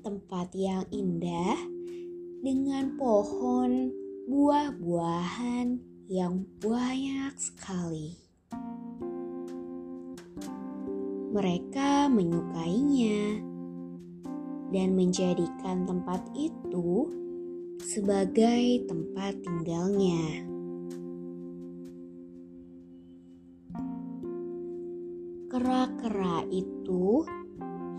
Tempat yang indah dengan pohon buah-buahan yang banyak sekali. Mereka menyukainya dan menjadikan tempat itu sebagai tempat tinggalnya. Kera-kera itu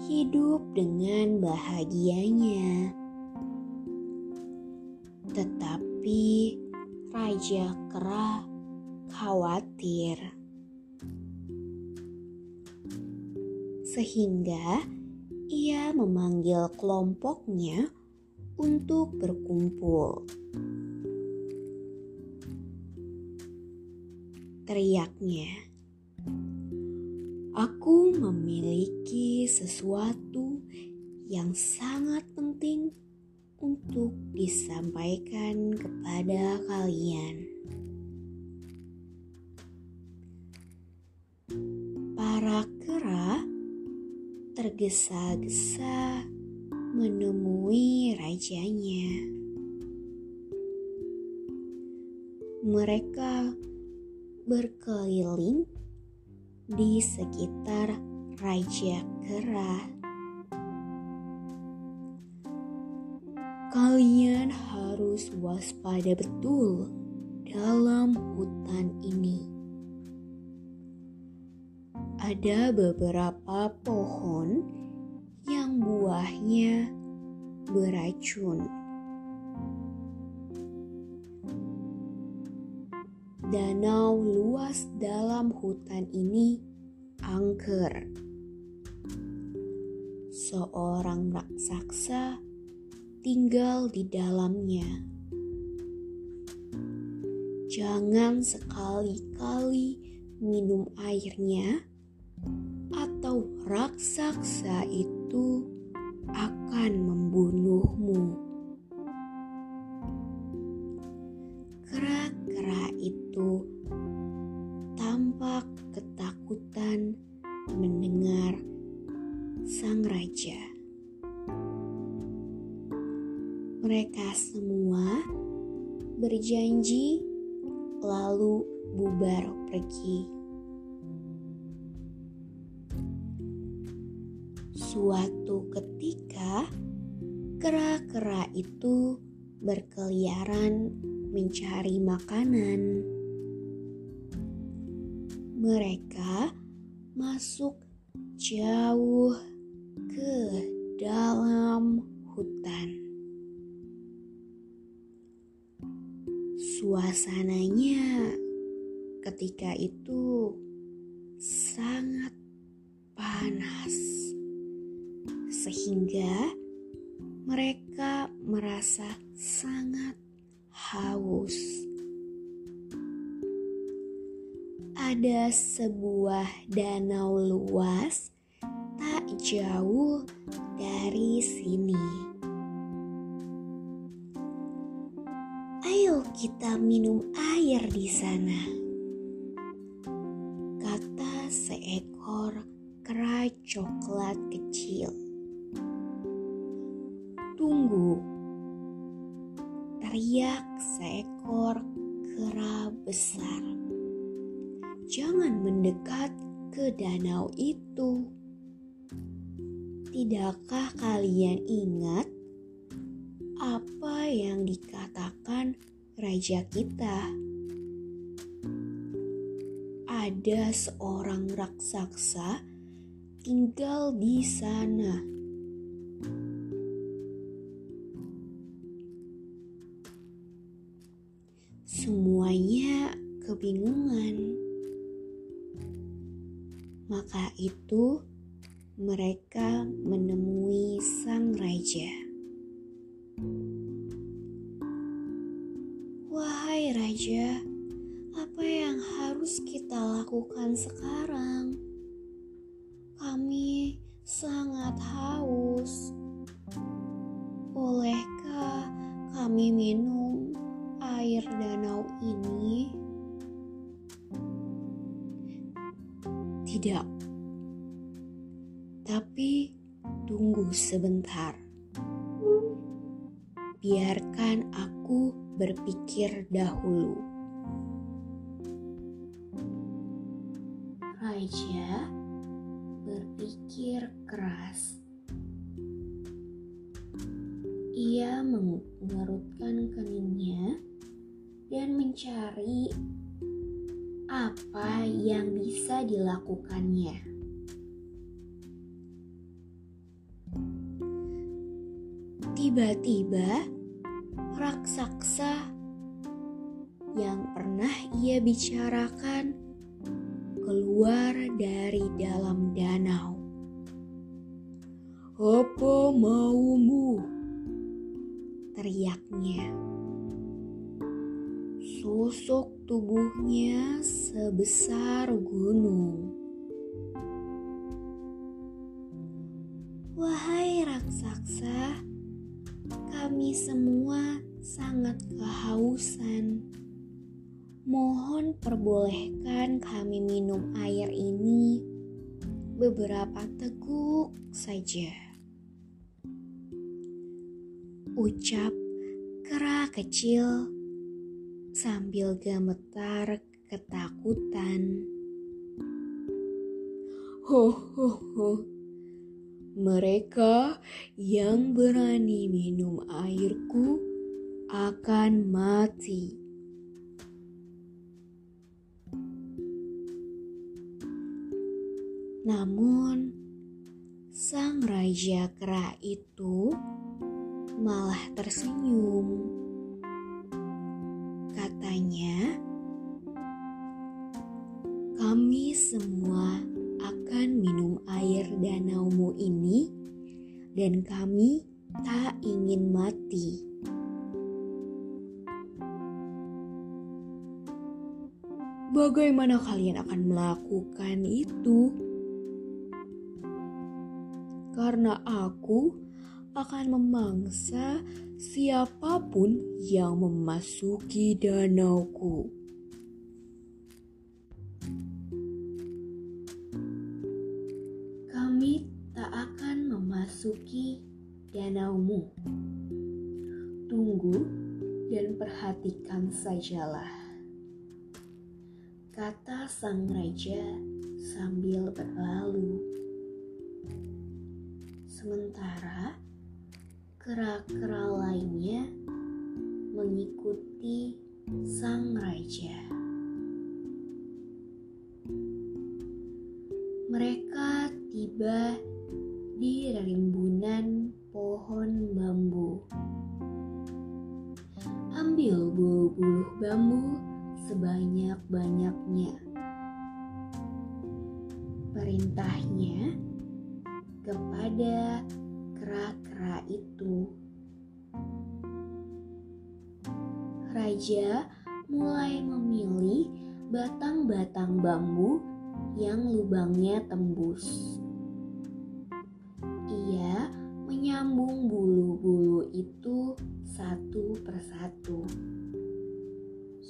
hidup dengan bahagianya, tetapi Raja Kera khawatir, sehingga ia memanggil kelompoknya untuk berkumpul. Teriaknya, "Aku memiliki sesuatu yang sangat penting untuk disampaikan kepada kalian." Para kera tergesa-gesa menemui rajanya. Mereka berkeliling di sekitar Raja Kera. Kalian harus waspada betul dalam hutan ini ada beberapa pohon yang buahnya beracun. Danau luas dalam hutan ini angker. Seorang raksasa tinggal di dalamnya. Jangan sekali-kali minum airnya atau raksasa itu akan membunuhmu. Berjanji lalu bubar pergi. Suatu ketika, kera-kera itu berkeliaran mencari makanan. Mereka masuk jauh ke dalam hutan. Suasananya ketika itu sangat panas sehingga mereka merasa sangat haus. Ada sebuah danau luas tak jauh dari sini. Kita minum air di sana. Kata seekor kera coklat kecil. Tunggu, teriak seekor kera besar. Jangan mendekat ke danau itu. Tidakkah kalian ingat apa yang dikatakan raja kita? ada seorang raksasa tinggal di sana. Semuanya kebingungan. Maka itu mereka menemui sang raja. Raja, apa yang harus kita lakukan sekarang? Kami sangat haus. Bolehkah kami minum air danau ini? Tidak. Tapi tunggu sebentar. Biarkan aku berpikir dahulu. Raja berpikir keras. Ia mengerutkan keningnya dan mencari apa yang bisa dilakukannya. Tiba-tiba, raksasa yang pernah ia bicarakan keluar dari dalam danau. Apa maumu? Teriaknya sosok tubuhnya sebesar gunung. Wahai raksasa, kami semua sangat kehausan. Mohon perbolehkan kami minum air ini beberapa teguk saja. Ucap kera kecil sambil gemetar ketakutan. Ho ho ho. Mereka yang berani minum airku akan mati. Namun, sang raja kera itu malah tersenyum dan kami tak ingin mati. Bagaimana kalian akan melakukan itu? Karena aku akan memangsa siapa pun yang memasuki danauku. Danaumu. Tunggu dan perhatikan sajalah. Kata sang raja sambil berlalu. Sementara kera-kera lainnya mengikuti sang raja. Mereka tiba Perintahnya kepada kera-kera itu. Raja mulai memilih batang-batang bambu yang lubangnya tembus. Ia menyambung bulu-bulu itu satu persatu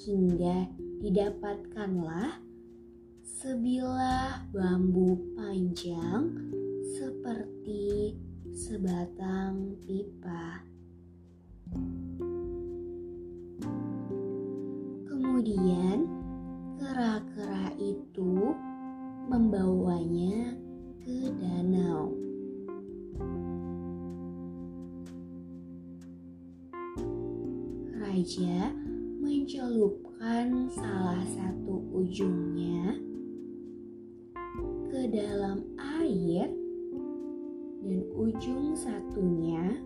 hingga didapatkanlah sebilah bambu panjang seperti sebatang pipa. Kemudian kera-kera itu membawanya ke danau. Raja mencelupkan salah satu ujungnya ke dalam air dan ujung satunya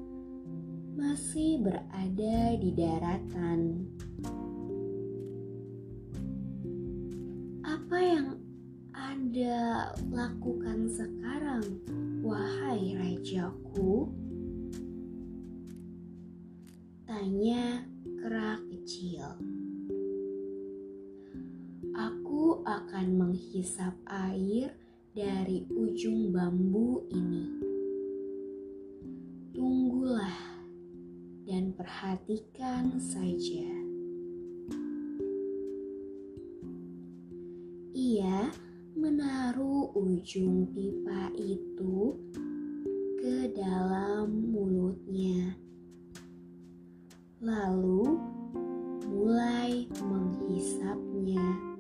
masih berada di daratan. Apa yang Anda lakukan sekarang, wahai rajaku? Tanya kera kecil. Aku akan menghisap air dari ujung bambu ini. Tunggulah dan perhatikan saja. Ia menaruh ujung pipa itu ke dalam mulutnya, lalu mulai menghisapnya.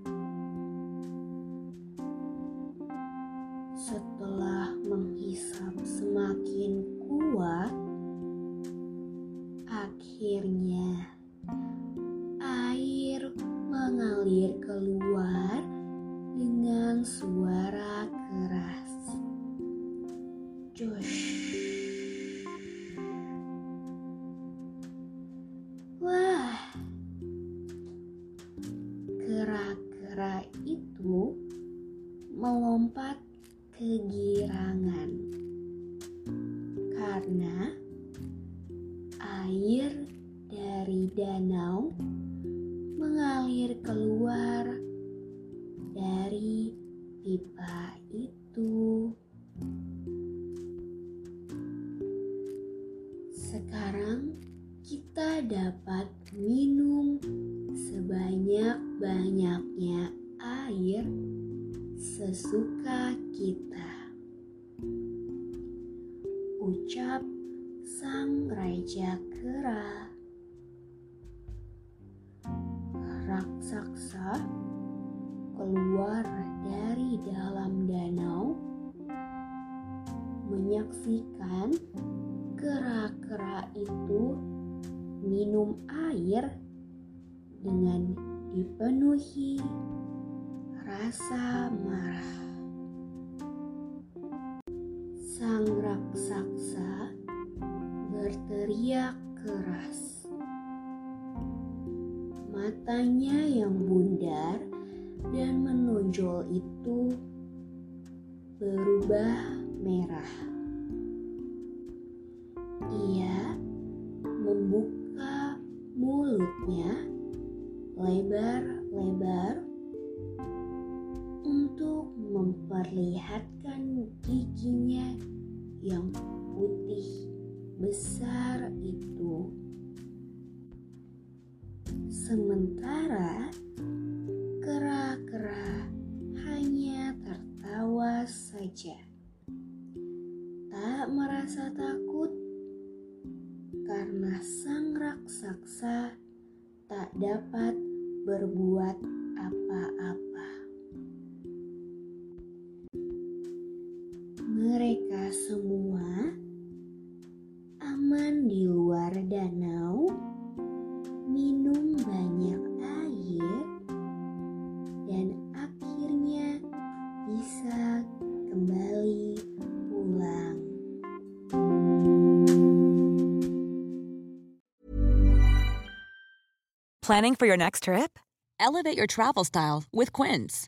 Dari pipa itu. Sekarang kita dapat minum sebanyak-banyaknya air sesuka kita. Ucap sang raja kera. Raksasa keluar dari dalam danau menyaksikan kera-kera itu minum air dengan dipenuhi rasa marah. Sang raksasa berteriak keras. Matanya yang bundar dan menonjol itu berubah merah. Ia membuka mulutnya lebar-lebar untuk memperlihatkan giginya yang putih besar Semua aman di luar danau, minum banyak air, dan akhirnya bisa kembali pulang. Planning for your next trip? Elevate your travel style with Quince.